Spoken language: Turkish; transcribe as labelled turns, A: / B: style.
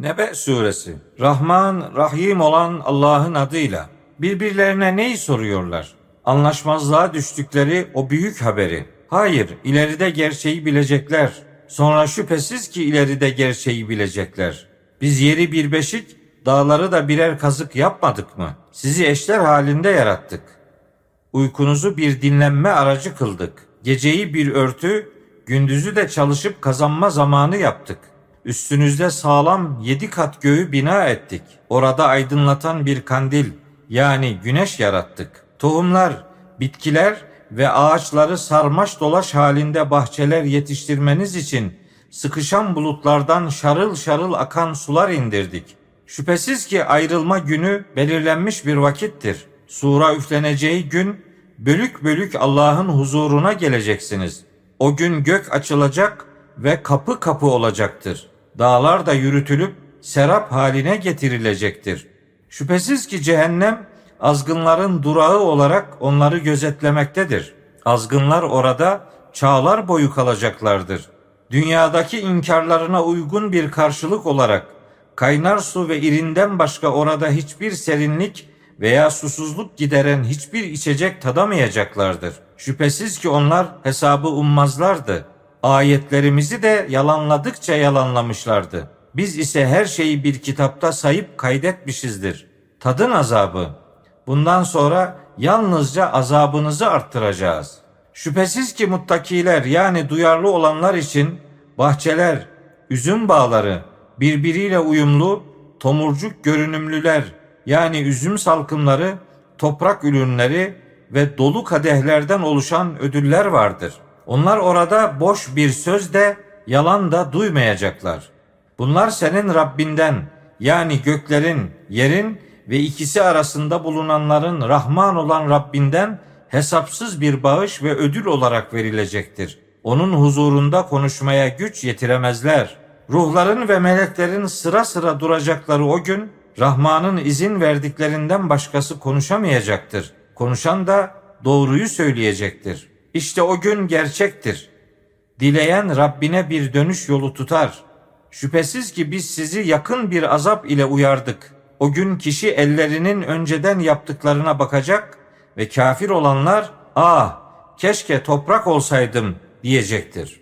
A: Nebe suresi Rahman, Rahim olan Allah'ın adıyla birbirlerine neyi soruyorlar? Anlaşmazlığa düştükleri o büyük haberi. Hayır, ileride gerçeği bilecekler. Sonra şüphesiz ki ileride gerçeği bilecekler. Biz yeri bir beşik, dağları da birer kazık yapmadık mı? Sizi eşler halinde yarattık. Uykunuzu bir dinlenme aracı kıldık. Geceyi bir örtü, gündüzü de çalışıp kazanma zamanı yaptık. Üstünüzde sağlam yedi kat göğü bina ettik. Orada aydınlatan bir kandil yani güneş yarattık. Tohumlar, bitkiler ve ağaçları sarmaş dolaş halinde bahçeler yetiştirmeniz için sıkışan bulutlardan şarıl şarıl akan sular indirdik. Şüphesiz ki ayrılma günü belirlenmiş bir vakittir. Sura üfleneceği gün bölük bölük Allah'ın huzuruna geleceksiniz. O gün gök açılacak ve kapı kapı olacaktır. Dağlar da yürütülüp serap haline getirilecektir. Şüphesiz ki cehennem azgınların durağı olarak onları gözetlemektedir. Azgınlar orada çağlar boyu kalacaklardır. Dünyadaki inkarlarına uygun bir karşılık olarak kaynar su ve irinden başka orada hiçbir serinlik veya susuzluk gideren hiçbir içecek tadamayacaklardır. Şüphesiz ki onlar hesabı ummazlardı. Ayetlerimizi de yalanladıkça yalanlamışlardı. Biz ise her şeyi bir kitapta sayıp kaydetmişizdir. Tadın azabı. Bundan sonra yalnızca azabınızı arttıracağız. Şüphesiz ki muttakiler yani duyarlı olanlar için bahçeler, üzüm bağları, birbiriyle uyumlu, tomurcuk görünümlüler yani üzüm salkımları, toprak ürünleri ve dolu kadehlerden oluşan ödüller vardır. Onlar orada boş bir söz de yalan da duymayacaklar. Bunlar senin Rabbinden yani göklerin, yerin ve ikisi arasında bulunanların Rahman olan Rabbinden hesapsız bir bağış ve ödül olarak verilecektir. Onun huzurunda konuşmaya güç yetiremezler. Ruhların ve meleklerin sıra sıra duracakları o gün Rahman'ın izin verdiklerinden başkası konuşamayacaktır. Konuşan da doğruyu söyleyecektir. İşte o gün gerçektir. Dileyen Rabbine bir dönüş yolu tutar. Şüphesiz ki biz sizi yakın bir azap ile uyardık. O gün kişi ellerinin önceden yaptıklarına bakacak ve kafir olanlar ah keşke toprak olsaydım diyecektir.